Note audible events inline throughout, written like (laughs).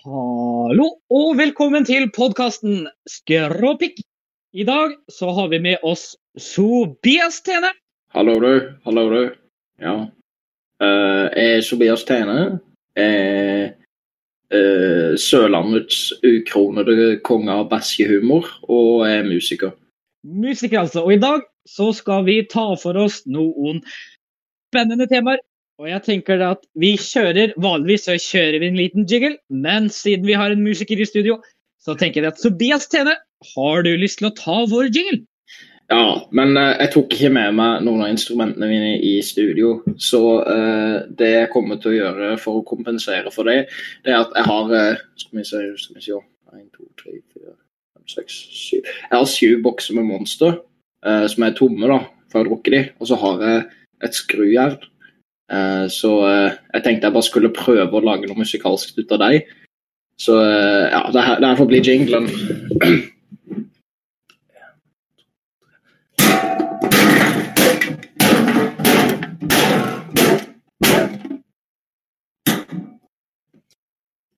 Hallo og velkommen til podkasten Skråpikk. I dag så har vi med oss Sobias Tene. Hallo, du. Hallo, du. Ja. Uh, jeg er Sobias Tene. Jeg er uh, Sørlandets ukronede konge av bæsjehumor og er musiker. Musiker, altså. Og i dag så skal vi ta for oss noen spennende temaer. Og jeg tenker at vi kjører Vanligvis så kjører vi en liten jiggle, men siden vi har en musiker i studio, så tenker jeg at Tobias Tene, har du lyst til å ta vår jingle? Ja, men uh, jeg tok ikke med meg noen av instrumentene mine i studio. Så uh, det jeg kommer til å gjøre for å kompensere for det, det er at jeg har Skal vi se, skal vi se 1, 2, 3, 4, 5, 6, 7 Jeg har syv bokser med Monster som er tomme, da, for å drukke de. Og så har jeg et skrujern. Eh, så eh, jeg tenkte jeg bare skulle prøve å lage noe musikalsk ut av deg. Så eh, ja, det her, det her får bli jinglen.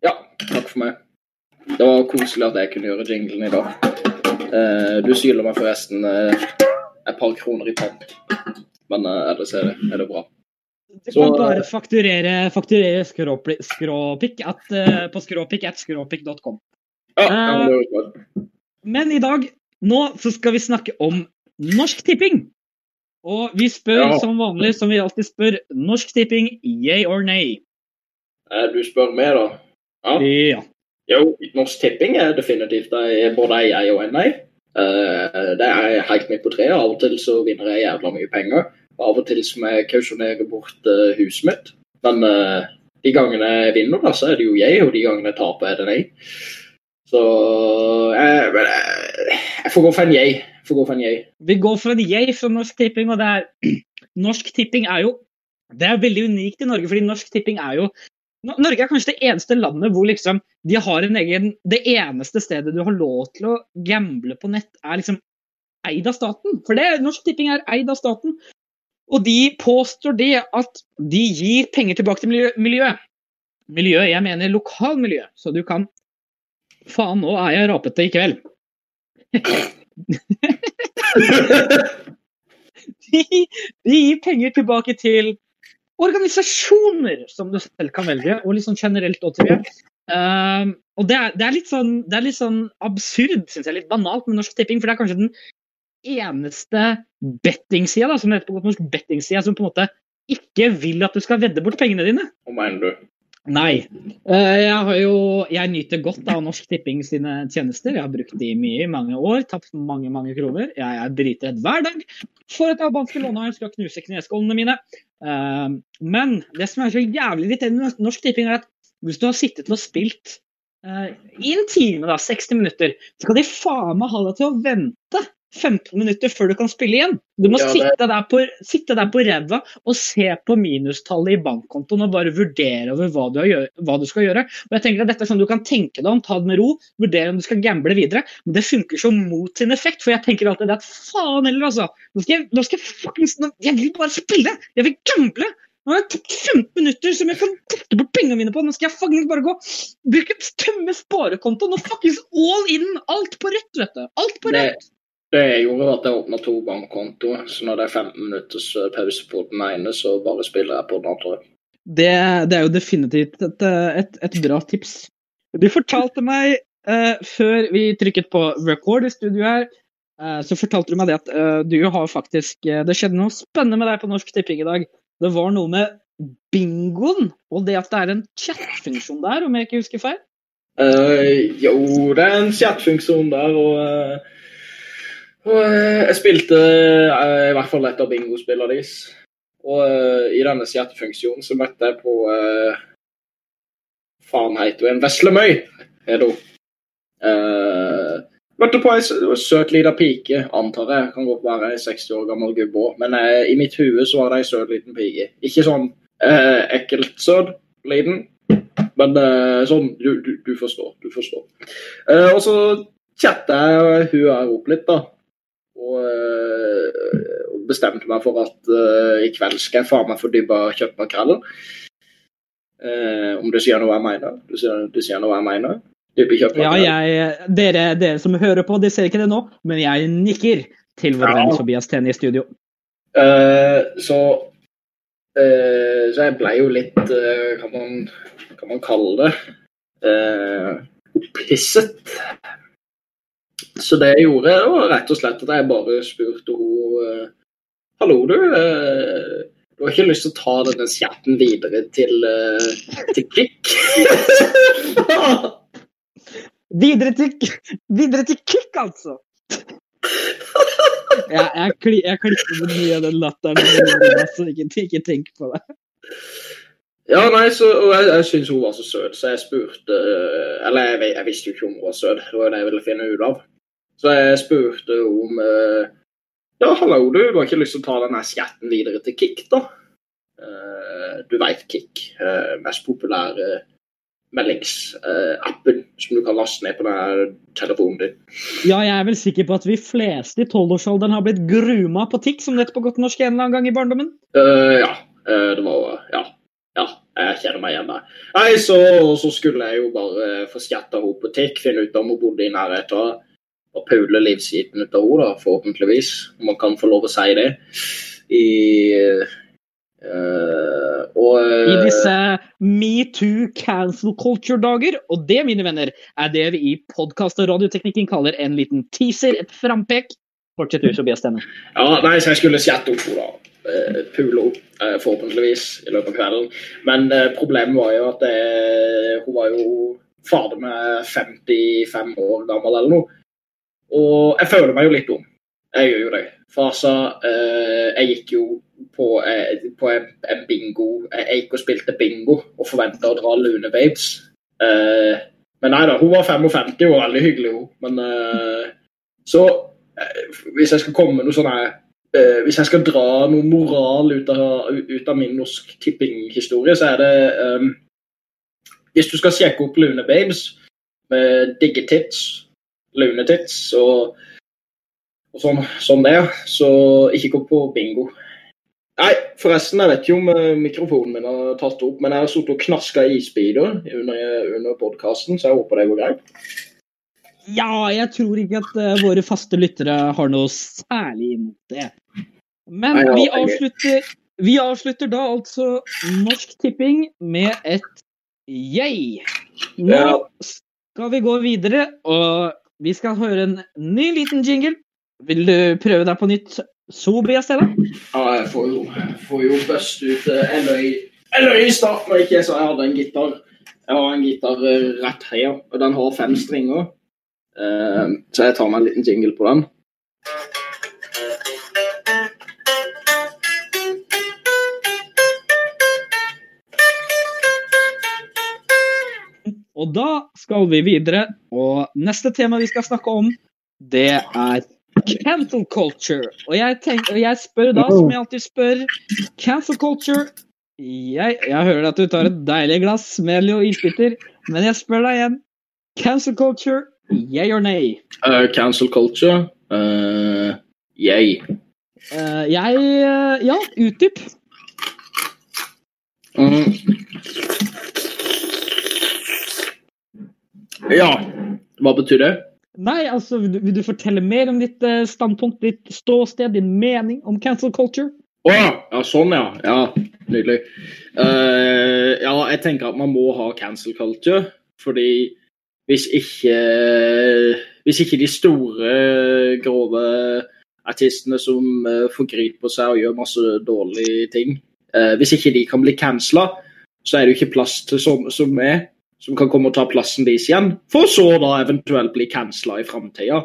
Ja, takk for meg. Det var koselig at jeg kunne gjøre jinglen i dag. Du skylder meg forresten et par kroner i pant, men ellers er er det bra. Du Så- kan bare fakturere, fakturere skråpikk at, uh, på skråpikk at skråpikk.com. Ja, ja, men i dag, nå så skal vi snakke om Norsk Tipping. Og vi spør Ja. som vanlig, som vi alltid spør, Norsk Tipping, yay or nay? Eh, Du spør meg, da? Ja. Ja. Jo, Norsk Tipping er definitivt er både ei og en nei. Uh, Det er helt midt på treet. Av og til så vinner jeg jævla mye penger. Av og til må jeg kausjonere bort uh, huset mitt. Men uh, de gangene jeg vinner, da, så er det jo jeg, og de gangene jeg taper, er det nei. Så men, eh, jeg får gå for en jeg. Jeg får gå for en jeg. Vi går for en jeg fra Norsk Tipping, og det er (clears throat) Norsk Tipping er jo Det er veldig unikt i Norge, fordi Norsk Tipping er jo Norge er kanskje det eneste landet hvor liksom de har en egen Det eneste stedet du har lov til å gamble på nett, er liksom eid av staten. For det Norsk Tipping er eid av staten. Og de påstår det at de gir penger tilbake til miljøet. miljøet. Jeg mener lokalmiljø. Så du kan Faen, nå er jeg rapete i kveld. (laughs) de, de gir penger tilbake til organisasjoner som du selv kan velge, og litt sånn generelt òg, tror jeg. Um, og det er, det, er litt sånn, det er litt sånn absurd, syns jeg, litt banalt med Norsk Tipping, for det er kanskje den eneste bettingsida, da, som heter på godt norsk, bettingsida, som på en måte ikke vil at du skal vedde bort pengene dine. Hva mener du? Nei. Eh, Jeg, har jo, jeg nyter godt av Norsk Tipping sine tjenester. Jeg har brukt de mye i mange år, tapt mange mange kroner. Jeg er dritredd hver dag for at albanske lånehaier skal knuse kneskålene mine. Eh, Men det som er så jævlig irriterende med Norsk Tipping, er at hvis du har sittet og spilt eh, i en time, da, 60 minutter, så skal de faen meg ha deg til å vente 15 minutter før du kan spille igjen. Du må Ja, det- sitte der på, sitte der på ræva og se på minustallet i bankkontoen og bare vurdere over hva du, har gjør, hva du skal gjøre. Og jeg tenker at dette er sånn Du kan tenke deg om, ta det med ro, vurdere om du skal gamble videre. Men det funker så mot sin effekt, for jeg tenker alltid at faen heller, altså. Nå skal jeg, nå skal jeg fuckings Jeg vil bare spille! Jeg vil gamble! Nå har jeg tatt 15 minutter som jeg kan kutte bort pengene mine på. Nå skal jeg fuckings bare gå bruke tømme sparekontoen og fuckings all in! Alt på rødt, vet du. Alt på rødt. Det jeg gjorde, var at jeg åpna to bankkontoer. Så når det er 15 minutters pause på den ene, så bare spiller jeg på den andre. Det, det er jo definitivt et, et, et bra tips. Du fortalte meg uh, før vi trykket på record i studio her, uh, så fortalte du meg det at uh, du har faktisk Det skjedde noe spennende med deg på Norsk Tipping i dag. Det var noe med bingoen, og det at det er en chat-funksjon der, om jeg ikke husker feil. Jo, det er en chat-funksjon der, og, eh, jeg spilte eh, i hvert fall et av bingospillene deres. Og eh, i denne chat-funksjonen så møtte jeg på uh, Faen heter hun? Veslemøy, er hun. Uh, møtte på ei søt lita pike, antar jeg. Kan godt være ei 60 år gammel gubbe òg, men uh, i mitt hue så var det ei søt liten pike. Ikke sånn uh, ekkelt søt liten, men sånn du, du, du forstår. Du forstår. Og så chatta jeg hun her opp litt, da. Og, eh, og bestemte meg for at eh, i kveld skal jeg faen meg dybba kjøttmakrellen. Eh, om du sier noe jeg mener? Du sier, du sier noe jeg mener? Ja, jeg, dere, dere som hører på, de ser ikke det nå, men jeg nikker til vår Ja. venn Tobias Tene i studio. Uh, så uh, Så jeg ble jo litt uh, Kan man, kan man kalle det uh, opphisset. Så det jeg gjorde, det var rett og slett at jeg bare spurte henne eh, Hallo, du. eh, du har ikke lyst til å ta denne chatten videre til, eh, til Klikk? (laughs) Videre til, videre til klikk, altså! (laughs) Jeg, jeg, kli, jeg klipper med mye av den latteren, så ikke, ikke tenk på det. Ja, nei, så, og jeg, jeg syns hun var så søt, så jeg spurte Eller jeg, jeg visste jo ikke om hun var søt, det var jo det jeg ville finne ut av. Så jeg spurte om eh, Ja, hallo, du, du har ikke lyst til å ta denne skatten videre til Kick, da? Eh, du veit Kick. eh, mest populære meldingsappen som du kan laste ned på denne telefonen din. Ja, jeg er vel sikker på at vi fleste i tolvårsalderen har blitt gruma på TIX, som nettopp på godt norsk en eller annen gang i barndommen. Uh, ja. Uh, det var Ja. Ja, jeg kjenner meg igjen der. Nei, så, så skulle jeg jo bare få skatta henne på TIK, finne ut om hun bodde i nærheten. Og pule livssiden ut av henne, forhåpentligvis. Om man kan få lov å si det. I uh, Og I eh, disse metoo cancel culture-dager. Og det, mine venner, er det vi i podkast- og radioteknikken kaller en liten teaser, et frampek. Fortsett du, Tobias Stenne. Ja, nei, så jeg skulle skatte opp henne, da. Eh, Pule eh, forhåpentligvis, i løpet av kvelden. Men problemet var jo at det, hun var jo fader meg 55 år gammel eller noe. Og jeg føler meg jo litt dum. Jeg gjør jo det. Altså, eh, jeg gikk jo på, eh, på en, en bingo Jeg gikk og spilte bingo og forventa å dra Lune Babes. Eh, men nei da, hun var 55 og veldig hyggelig, hun. Men eh, så eh, hvis jeg skal komme med noe sånn her eh, Hvis jeg skal dra noe moral ut av, ut av min norsk tippinghistorie, så er det Hvis du skal sjekke opp Lune Babes med digge tits, Lune tits og, og sånn, sånn det, så ikke gå på bingo. Nei, forresten, jeg vet ikke om eh, mikrofonen min har tatt det opp, men jeg har sittet og knaska isbiter under, under podkasten, så jeg håper det går greit. Ja, jeg tror ikke at uh, våre faste lyttere har noe særlig imot det. Men Nei, ja, vi er avslutter, vi avslutter da altså Norsk Tipping med et yay. Nå skal vi gå videre, og vi skal høre en ny liten jingle. Vil du prøve deg på nytt, Sobias, eller? Ja, jeg får jo, får jo bøst ut eller Eløy i starten når ikke jeg jeg hadde en gitar. Jeg har en gitar eh, rett her, og den har fem stringer. Eh, så jeg tar meg en liten jingle på den. Og da skal vi videre, og neste tema vi skal snakke om, det er cancel culture. Og jeg, tenker, og jeg spør da, som jeg alltid spør, cancel culture jeg, jeg hører at du tar et deilig glass med Leo isbiter, men jeg spør deg igjen. Cancel culture, yay or nay? Uh, cancel culture. Uh, yay. Uh, jeg eh, Ja, utdyp. Mm. Ja, hva betyr det? Nei, altså, vil du, vil du fortelle mer om ditt eh, standpunkt, ditt ståsted, din mening om cancel culture? Å ja. ja, sånn ja. Ja, Nydelig. Uh, ja, jeg tenker at man må ha cancel culture, fordi hvis ikke Hvis ikke de store, grove artistene som uh, forgriper seg og gjør masse dårlige ting uh, Hvis ikke de kan bli cancela, så er det jo ikke plass til sånne som meg, som kan komme og ta plassen deres igjen, for så da eventuelt bli cancela i framtida.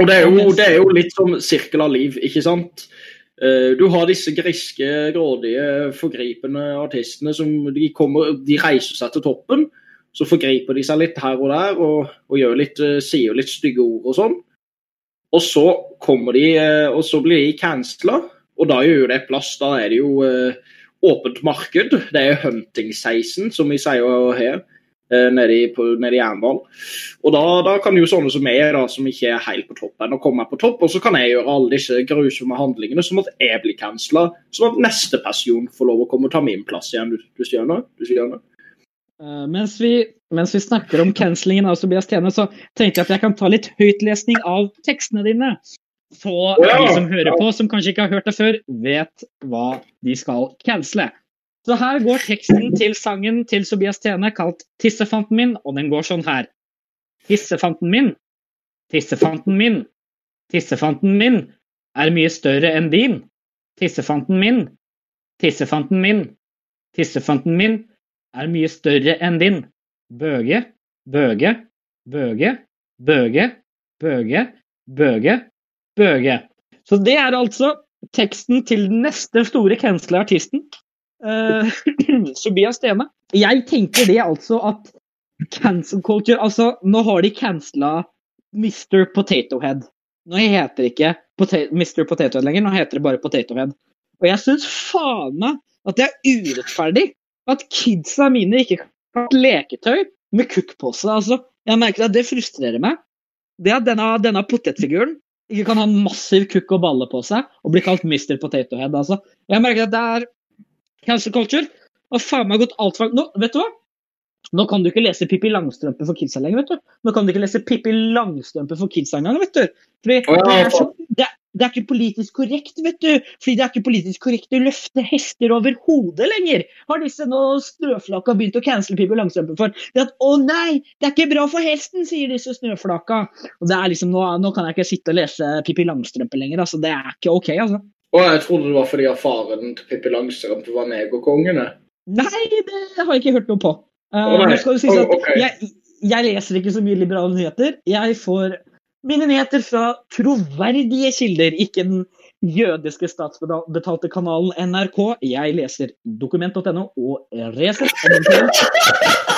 Og det er, jo, det er jo litt som sirkel av liv, ikke sant? Eh, Du har disse griske, grådige, forgripende artistene som de, kommer, de reiser seg til toppen. Så forgriper de seg litt her og der og, og litt, eh, sier litt stygge ord og sånn. Og så kommer de, eh, og så blir de cancela, og da gjør det plass. Da er det jo åpent marked. Det er hunting season, som vi sier her, nede i, på, nede i. Og da, da kan jo sånne som meg, da, som ikke er helt på topp ennå, komme på topp. Og så kan jeg gjøre alle disse grusomme handlingene som at jeg blir cancela, sånn at neste person får lov å komme og ta min plass igjen. Du, du skjønner? Du skjønner? Uh, mens, vi, mens, vi, snakker om cancellingen av Tobias Tjene, så tenkte jeg at jeg kan ta litt høytlesning av tekstene dine. Så de som hører på, som kanskje ikke har hørt det før, vet hva de skal cancele. Så her går teksten til sangen til Sobias Tene kalt 'Tissefanten min', og den går sånn her. Tissefanten min, tissefanten min, tissefanten min er mye større enn din. Tissefanten min, tissefanten min, tissefanten min er mye større enn din. Bøge, bøge, bøge, bøge, bøge, bøge, bøge. Så det er altså teksten til den neste store cancela artisten. Uh, Tobias Stene. Jeg tenker det altså at cancel culture Altså, nå har de cancela Mr. Potato Head. Nå heter det ikke Mr. Potato Head lenger, nå heter det bare Potato Head. Og jeg syns faen meg at det er urettferdig at kidsa mine ikke kan ha leketøy med kukkpose. Altså, jeg merker at det frustrerer meg. Det at denne, denne potetfiguren ikke kan ha en massiv kukk og balle på seg og bli kalt Mr. Potato Head. Altså. Jeg merker at det er cancer culture. Og faen meg gått altfor Nå, vet du hva? Nå kan du ikke lese Pippi Langstrømpe for kidsa lenger. vet du. Nå kan du ikke lese Pippi Langstrømpe for kidsa engang. vet du. Fordi det er, så, det, det er ikke politisk korrekt, vet du. Fordi det er ikke politisk korrekt å løfte hester over hodet lenger. Har disse nå snøflaka begynt å cancele Pippi Langstrømpe for. Det at, å nei, det er ikke bra for hesten, sier disse snøflaka. Og det er liksom, nå, nå kan jeg ikke sitte og lese Pippi Langstrømpe lenger. altså Det er ikke OK, altså. Og jeg trodde det var fordi faren til Pippi Langstrømpe var negerkongene. Nei, det har jeg ikke hørt noe på. Uh, oh, nå skal det sies at okay. jeg, jeg leser ikke så mye liberale nyheter. Jeg får mine nyheter fra troverdige kilder, ikke den jødiske statsbetalte kanalen NRK. Jeg leser dokument.no og Resett. (laughs)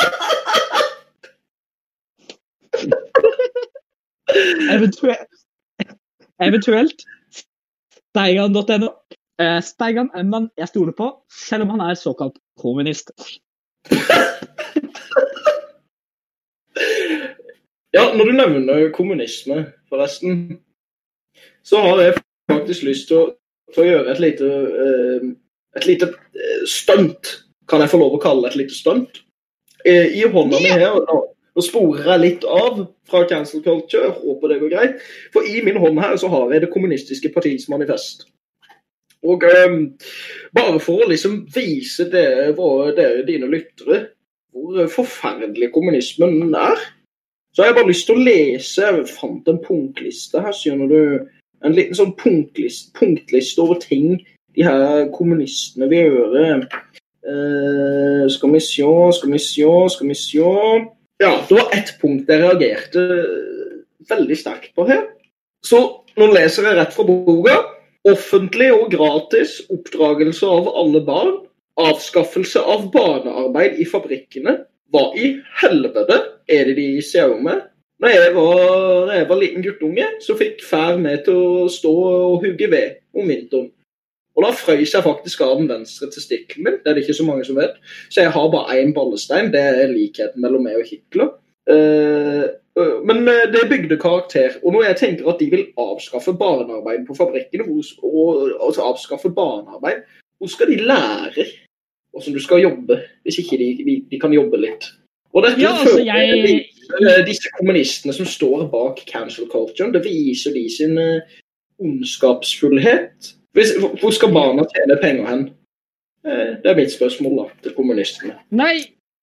Eventuelt, eventuelt Steigan.no. Eh, Steigan er en mann jeg stoler på, selv om han er såkalt kommunist. (laughs) Ja, når du nevner kommunisme, forresten, så har jeg faktisk lyst til å, til å gjøre et lite, uh, et lite uh, stunt. Kan jeg få lov å kalle det et lite stunt? I hånda mi her Nå sporer jeg litt av fra cancel culture, håper det går greit. For i min hånd her så har jeg Det kommunistiske partiets manifest. Og um, bare for å liksom vise dere, dere dine lyttere, hvor forferdelig kommunismen er så har jeg bare lyst til å lese Jeg fant en punktliste her, skjønner du. En liten sånn punktliste, punktliste over ting de her kommunistene vil gjøre. Uh, skal vi se, skal vi se, skal vi se Ja, det var ett punkt jeg reagerte veldig sterkt på her. Så nå leser jeg rett fra boka. Offentlig og gratis oppdragelse av alle barn. Avskaffelse av barnearbeid i fabrikkene. Hva i helvete er det de ser med? Da jeg jeg var liten guttunge, så fikk far meg til å stå og hugge ved om vinteren. Og da frøys jeg faktisk av den venstre testikkelen min. Det er det ikke så mange som vet. Så jeg har bare én ballestein. Det er likheten mellom meg og Hitler. Uh, uh, men uh, det bygde karakter. Og når jeg tenker at de vil avskaffe barnearbeid på fabrikkene, og, altså avskaffe barnearbeid, hvor skal de lære hvordan du skal jobbe, hvis ikke de, de, de kan jobbe litt? Og dette ja, altså, jeg... Disse kommunistene som står bak cancel culture, det viser de sin ondskapsfullhet. Hvis, hvor skal barna tjene penger hen? Uh, det er mitt spørsmål da, til kommunistene. Nei,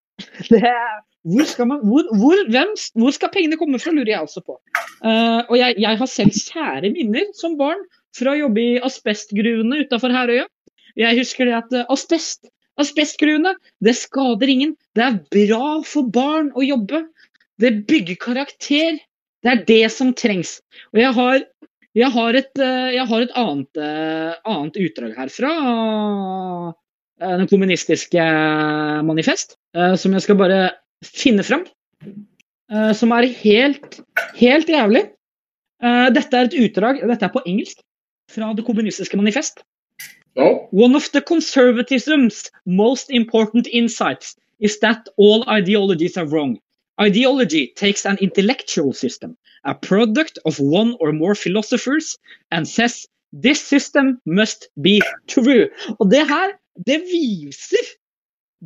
(laughs) er, hvor, skal man, hvor, hvor, hvem, hvor, skal pengene komme fra, lurer jeg altså på. Uh, og jeg, jeg, har selv kjære minner som barn fra å jobbe i asbestgruvene utafor Herøya. Jeg husker det at asbest Asbestgruene, det skader ingen. Det er bra for barn å jobbe. Det bygger karakter. Det er det som trengs. Og jeg har, jeg har et, eh, jeg har et annet, eh, annet, utdrag her fra eh, den kommunistiske manifest, som jeg skal bare finne fram. Som er helt, helt jævlig. Dette er et utdrag, dette er på engelsk, fra det kommunistiske manifest. No. One of the conservatism's most important insights is that all ideologies are wrong. Ideology takes an intellectual system, a product of one or more philosophers, and says this system must be true. Og det her, det viser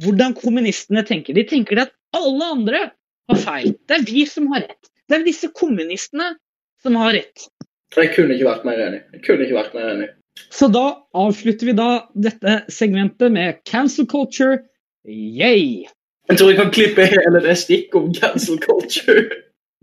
hvordan kommunistene tenker. De tenker at alle andre har feil. Det er vi som har rett. Det er disse kommunistene som har rett. Jeg kunne ikke vært mer enig. Jeg kunne ikke vært mer enig. Så da avslutter vi da dette segmentet med cancel culture. Yay! Jeg tror jeg kan klippe hele det stikket om cancel culture.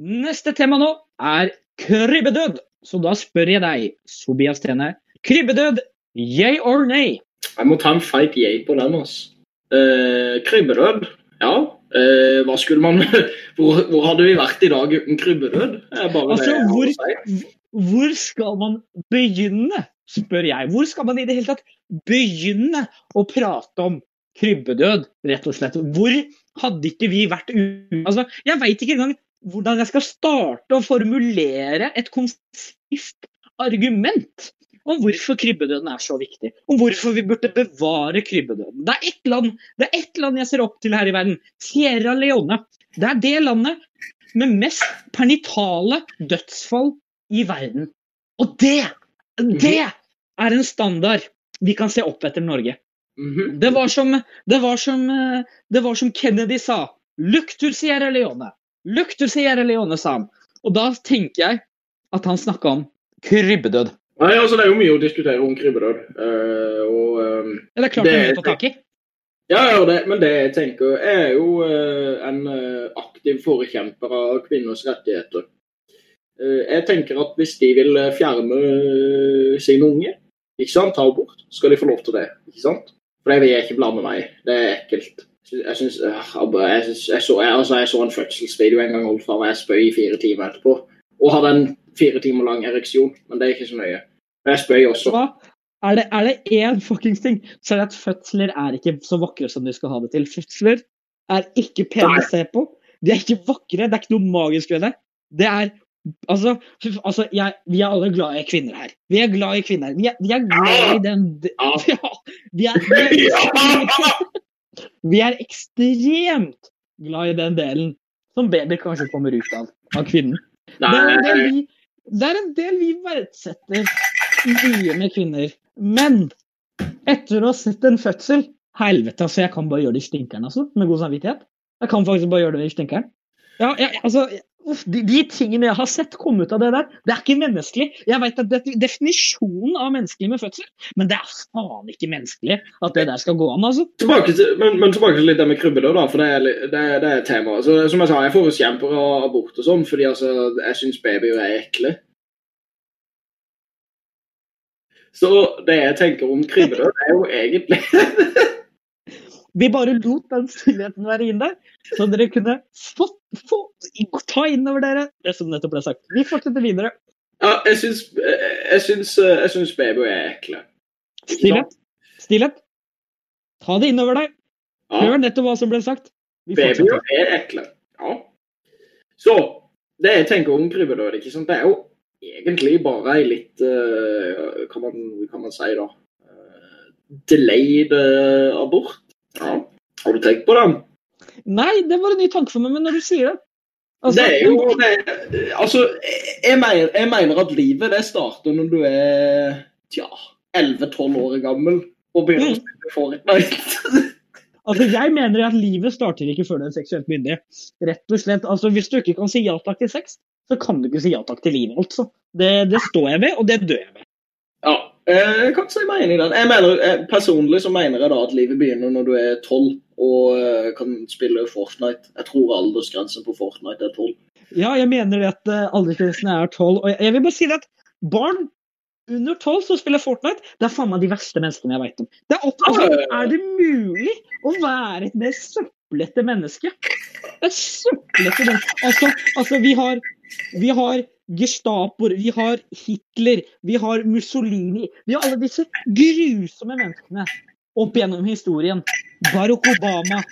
Neste tema nå er krybbedød. Så da spør jeg deg, Sobias Tene. Krybbedød, yay or nay? Jeg må ta en feit yay på den. altså. Uh, krybbedød, ja. Uh, hva skulle man (laughs) hvor, hvor hadde vi vært i dag uten krybbedød? Altså, hvor- si. Hvor skal man begynne, spør jeg. Hvor skal man i det hele tatt begynne å prate om krybbedød, rett og slett? Hvor hadde ikke vi vært u... Altså, jeg veit ikke engang hvordan jeg skal starte å formulere et konsist argument om hvorfor krybbedøden er så viktig. Om hvorfor vi burde bevare krybbedøden. Det er ett land, det er ett land jeg ser opp til her i verden. Sierra Leone. Det er det landet med mest pernitale dødsfall i verden. Og det, det er en standard vi kan se opp etter Norge. Mhm. Det var som, det var som, det var som Kennedy sa. Look to Sierra Leone. Look to Sierra Leone, sa han. Og da tenker jeg at han snakka om krybbedød. Nei, altså Det er jo mye å diskutere om krybbedød. Uh, og, um, Det er klart det er mye å ta tak i. ja, ja, det, men det jeg tenker Jeg er jo uh, en aktiv forkjemper av kvinners rettigheter. Uh, jeg tenker at hvis de vil fjerne sine unge, ikke sant, ta abort, skal de få lov til det. ikke sant? For det vil jeg ikke blande meg i. Det er ekkelt. Jeg syns jeg, jeg, så, jeg, altså, jeg så en fødselsvideo en gang holdt fra meg spøy i fire timer etterpå. Og hadde en fire timer lang ereksjon, men det er ikke så nøye. Men jeg spøy også. Hva? Er det, er det én fuckings ting, så er det at fødsler er ikke så vakre som de skal ha det til. Fødsler er ikke pene å se på. De er ikke vakre. Det er ikke noe magisk ved det. Det er Altså, altså jeg, vi er alle glad i kvinner her. Vi er glad i kvinner. Vi er, vi er glad i den (laughs) Ja. Vi er, vi er, vi er ekstremt glad i den delen som baby kanskje kommer ut av, av kvinnen. Det er, vi, det er en del vi verdsetter mye med kvinner. Men etter å ha sett en fødsel Helvete, altså. Jeg kan bare gjøre det i stinkeren, altså. Med god samvittighet. Jeg kan faktisk bare gjøre det i stinkeren. Ja, jeg, altså, de, de tingene jeg har sett komme ut av det der, det er ikke menneskelig. Jeg vet at det definisjonen av menneskelig med fødsel, men det er faen ikke menneskelig at det der skal gå an, altså. Tilbake til, men, men tilbake til litt det med krybbe, da, for det er, det, det er temaet. tema. Altså, som jeg sa, jeg får jo kjemper av abort og sånn, fordi altså, jeg syns babyer er ekle. Så det jeg tenker om krybbedød, er jo egentlig (laughs) Vi bare lot den stillheten være inne, så dere kunne få, få, ta inn over dere det som nettopp ble sagt. Vi fortsetter videre. Ja, jeg syns, jeg syns, jeg syns babyer er ekle. Stillhet. Stillhet. Ta det inn over deg. Ja. Hør nettopp hva som ble sagt. Babyer er ekle. Ja. Så det jeg tenker om krybbedød, ikke sant, det er jo egentlig bare ei litt uh, Kan man, kan man si, da eh, Delayed eh, abort. Ja. Har du tenkt på den? Nei, det var en ny tanke for meg, men når du sier det altså, det er jo det, Altså, jeg mener, jeg mener at livet det starter når du er tja, 11-12 år gammel og begynner å Mm. spille Fortnite. (laughs) altså, jeg mener at livet starter ikke før du er seksuelt myndig. Rett og slett, altså Hvis du ikke kan si ja takk til sex, så kan du ikke si ja takk til livet, altså. Det, det står jeg ved, og det dør jeg ved. Ja, eh, jeg kan ikke si meg enig i den. Jeg mener, eh, Personlig så mener jeg da at livet begynner når du er tolv og eh, kan spille Fortnite. Jeg tror aldersgrensen på Fortnite er tolv. Ja, jeg mener at aldersgrensen er tolv. Og jeg, jeg vil bare si det at barn under tolv som spiller Fortnite, det er faen meg de verste menneskene jeg veit om. Det er, opp, altså, er det mulig å være et mer søplete menneske? Et søplete menneske. Altså, altså vi har, vi har Gestapoer, vi har Hitler, vi har Mussolini. Vi har alle disse grusomme menneskene opp gjennom historien. Barack Obama.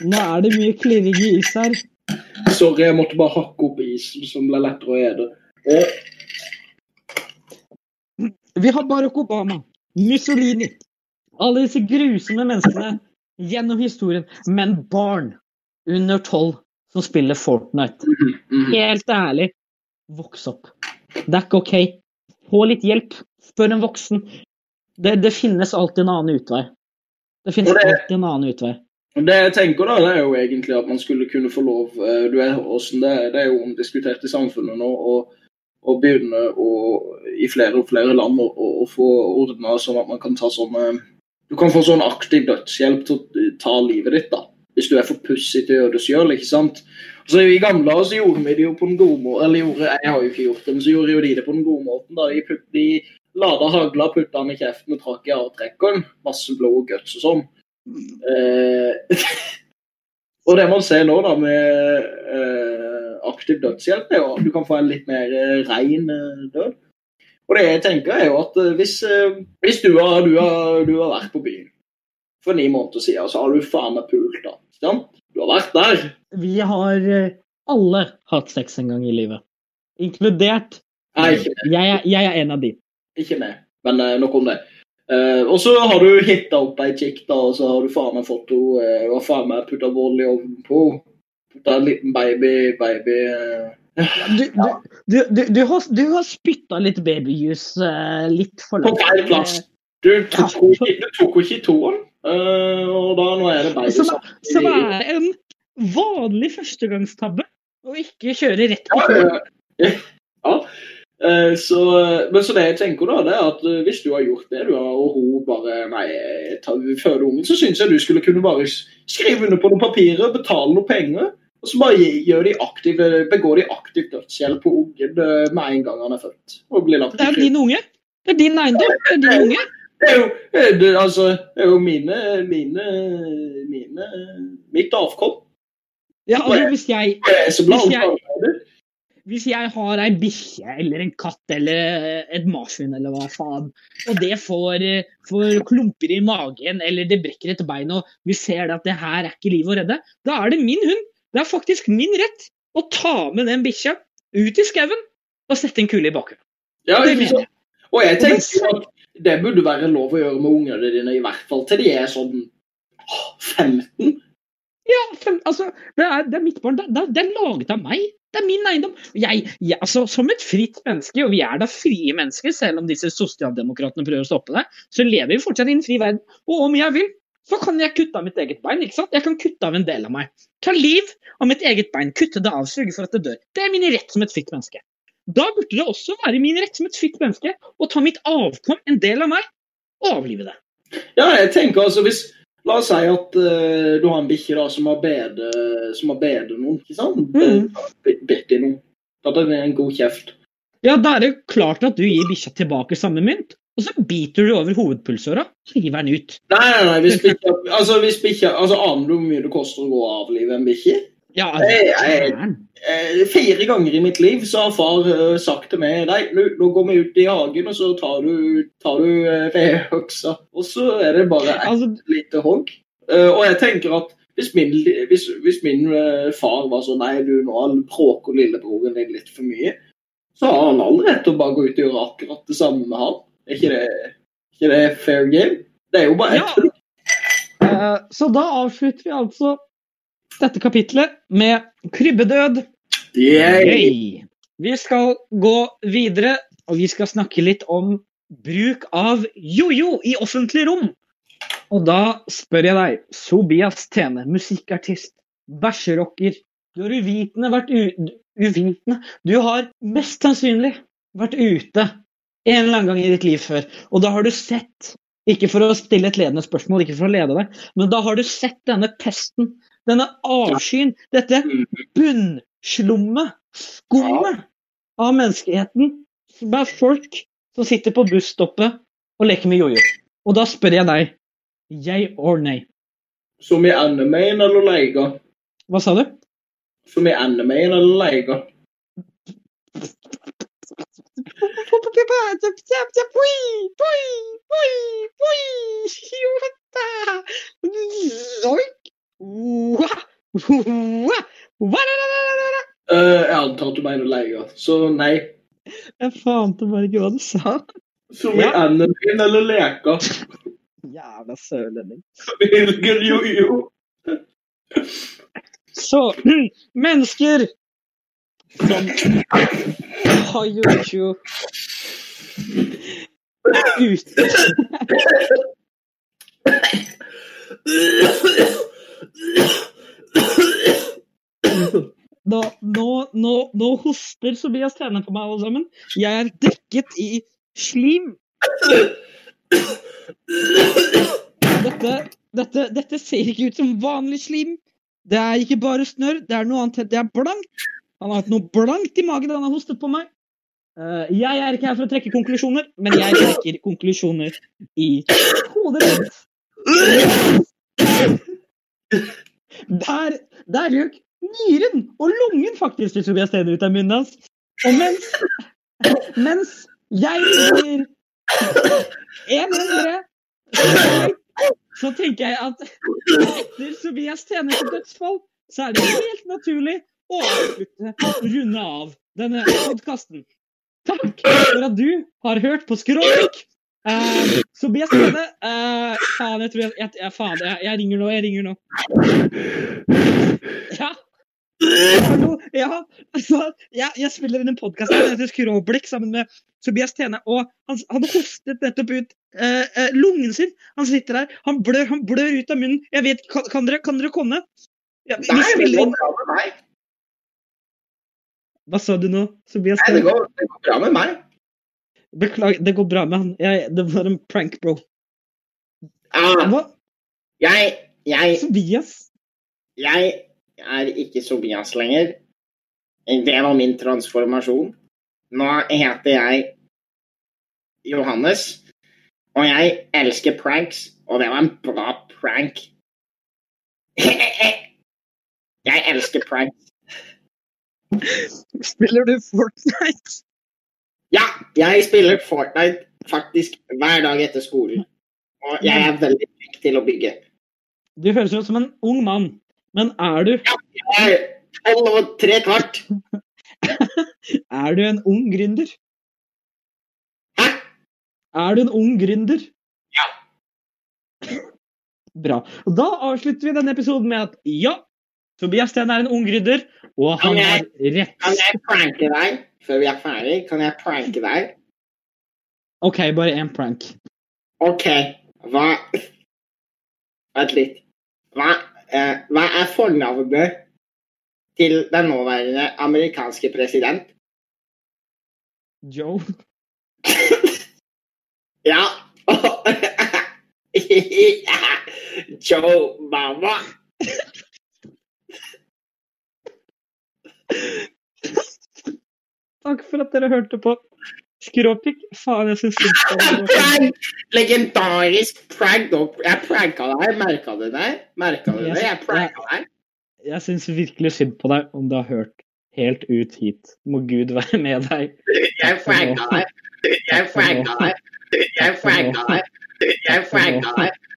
Nå er det mye klirring i is her. Sorry, jeg måtte bare hakke opp isen som ble lettere å ete. Og Vi har Barack Obama, Mussolini, alle disse grusomme menneskene gjennom historien. Men barn under tolv som spiller Fortnite. mm, Helt ærlig, voks opp. Det er ikke OK. Få litt hjelp. Spør en voksen. Det, det finnes alltid en annen utvei. Det finnes det- alltid en annen utvei. Det jeg tenker da, det er jo egentlig at man skulle kunne få lov eh, du er, det, det er jo omdiskutert i samfunnet nå, og å begynne å, i flere og flere land å, å få ordna sånn at man kan ta sånn Du kan få sånn aktiv dødshjelp til å ta livet ditt, da. Hvis du er for pussig til å gjøre det sjøl, ikke sant. Så I gamle dager så gjorde vi det jo på den gode måten. Eller gjorde, jeg har jo ikke gjort det, men så gjorde jo de det på den gode måten. da. De, putt, de lada hagla, putta den i kjeften og trakk i avtrekkeren. Masse blod og guts og sånn. Eh, (laughs) og det man ser nå da med eh, aktiv dødshjelp, er jo at du kan få en litt mer eh, rein eh, død. Og det jeg tenker er jo at eh, hvis, eh, hvis du, har, du, har, du har vært på byen for ni måneder siden, så har du faen meg pult, da. sant? Du har vært der. Vi har eh, alle hatt sex en gang i livet. Inkludert Nei, ikke meg. jeg, er- jeg er en av de. Ikke meg, Men eh, nok om det. Uh, og så har du hitta opp ei chick, da, og så har du faen meg fått henne uh, og faen meg putta vold i ovnen på. Putta en liten baby, baby Du, du, du, du, du har, du har spytta litt babyjuice litt for langt. på feil plass. Du tok henne du ikke i toeren, eh, og da nå er det baby Som, som er en vanlig førstegangstabbe å ikke kjøre rett på Ja, (laughs) ja. Eh, Så, men så det jeg tenker da, det er at eh, hvis du har gjort det, du har, og hun bare Nei, føder ungen, så syns jeg du skulle kunne bare skrive under på noen papirer, betale noen penger, og så bare gjør de aktive, begår de aktiv dødshjelp på ungen med en gang han er født. Og blir lagt Det er din unge. Det er din eiendom. Det er din (laughs) unge. Det er jo, eh, det, altså, det er jo mine, mine, mine Mitt avkom. Ja, altså, hvis jeg, Hvis jeg- hvis jeg har ei bikkje eller en katt eller et marsvin eller hva faen, og det får, eh, får klumper i magen eller det brekker et bein og vi ser at det her er ikke liv å redde, da er det min hund. Det er faktisk min rett å ta med den bikkja ut i skauen og sette en kule i bakgrunnen. Ja. Og jeg tenker at det burde være lov å gjøre med ungene dine, i hvert fall til de er sånn åh, 15. Ja, fem, altså, det er, det er mitt barn. Det, det, det er laget av meg. Det er min eiendom. Jeg, jeg, altså, som et fritt menneske, og vi er da frie mennesker, selv om disse sosialdemokratene prøver å stoppe det, så lever vi fortsatt i en fri verden. Og om jeg vil, så kan jeg kutte av mitt eget bein. ikke sant? Jeg kan kutte av en del av meg. Ta liv av mitt eget bein, kutte det av, sørge for at det dør. Det er min rett som et fritt menneske. Da burde det også være min rett som et fritt menneske å ta mitt avkom, en del av meg, og avlive det. Ja, jeg tenker altså hvis La oss si at uh, du har en bikkje da som har bedet som har bedet noen, ikke sant? Mm. I noen. Det er en god kjeft. Ja, da er det klart at du gir bikkja tilbake samme mynt, og så biter du over hovedpulsåra og hiver den ut. Nei, nei, nei, hvis bikkja altså, hvis bikkja altså, Aner du hvor mye det koster å gå og avlive en bikkje? Ja, jeg, jeg. Eh, fire ganger i mitt liv så har far eh, sagt til meg Nei, nå, nå går vi ut i hagen, og så tar du, tar du vedøksa. Og så er det bare et Altså, lite hogg. Og jeg tenker at hvis min, hvis, hvis min far var sånn Nei, du, nå bråker lillebroren din litt for mye. Så har han all rett til å bare gå ut og gjøre akkurat det samme med han. Er ikke det, ikke det fair game? Det er jo bare ett Ja. så da avslutter vi altså dette kapitlet med krybbedød. Yay! Vi skal gå videre, og vi skal snakke litt om bruk av jojo i offentlig rom. Og da spør jeg deg, Sobias Tene, musikkartist, bæsjerocker. Du har uvitende vært u uvitende. Du har mest sannsynlig vært ute en eller annen gang i ditt liv før. Og da har du sett, ikke for å stille et ledende spørsmål, ikke for å lede deg, men da har du sett denne pesten, denne avskyen, dette bunnslummet, skummet av menneskeheten. Som er folk som sitter på busstoppet og leker med jojo. Og da spør jeg deg, Jeg or nei? Som i animeen eller leika? Hva sa du? Som i animeen eller leiga? (laughs) Eh, jeg antar at du mener leger, så nei. Jeg fante bare ikke hva du sa. Som i Ja. animeen eller leka. Jævla sørlending. Velger jojo. Så mennesker som har jojo ute Nå, nå, nå, nå hoster Sobias tjener på meg, alle sammen. Jeg er dekket i slim. Dette, dette, dette ser ikke ut som vanlig slim. Det er ikke bare snørr, det er noe annet. Det er blankt. Han har hatt noe blankt i magen han har hostet på meg. Uh, jeg er ikke her for å trekke konklusjoner, men jeg trekker konklusjoner i hodet mitt. Der, der røk nyren og lungen faktisk til Tobias Stene ut av munnen hans. Og mens, mens jeg en hundre, så tenker jeg at etter Tobias Stenes dødsfall, så er det helt naturlig å avslutte, runde av denne podkasten. Takk for at du har hørt på Skråblikk. Uh, jeg spennende. uh, Faen, jeg tror jeg, jeg, jeg, faen, jeg, jeg ringer nå. Jeg ringer nå. Ja. Hallo, ja, altså, jeg, jeg spiller inn en podkast som heter Skråblikk sammen med Tobias Tene. Og han, han hostet nettopp ut eh, eh, lungen sin. Han sitter der, han blør, han blør ut av munnen. Jeg vet, Kan, kan, dere, kan dere komme? Ja, vi Nei, spiller inn. Hva sa du nå, Tobias Nei, det går, det går bra med meg. Beklager, det går bra med han. Jeg, det var en prank, bro. Ah, Hva? jeg, jeg, Sobias? jeg er ikke Sobias lenger. Det var min transformasjon. Nå heter jeg Johannes, og jeg elsker pranks, og det var en bra prank. (laughs) Jeg elsker pranks. Spiller du Fortnite? Jeg spiller Fortnite faktisk hver dag etter skolen. Og jeg er veldig flink til å bygge. Du høres ut som en ung mann, men er du, Ja, Jeg er tolv og tre kvart. (laughs) er du en ung gründer? Hæ? Er du en ung gründer? Ja. (laughs) Bra. Og da avslutter vi denne episoden med at ja, Tobias Steen er en ung gründer, og han har rett. Kan jeg pranke deg før vi er ferdig? Kan jeg pranke deg? OK, bare én prank. OK, hva Vent litt. Hva, eh, hva er fornavnet til den nåværende amerikanske president? Joe. (laughs) Ja. (laughs) Joe Mama. (laughs) Takk for at dere hørte på. Skråpikk. Faen, jeg syns! (laughs) Legendarisk prank. Jeg pranka deg. Merka du det? Merka du det? Jeg pranka deg. Jeg syns virkelig synd på deg om du har hørt helt ut hit. Må Gud være med deg. Jeg pranka deg. Jeg pranka deg. Jeg pranka deg. Jeg pranka deg.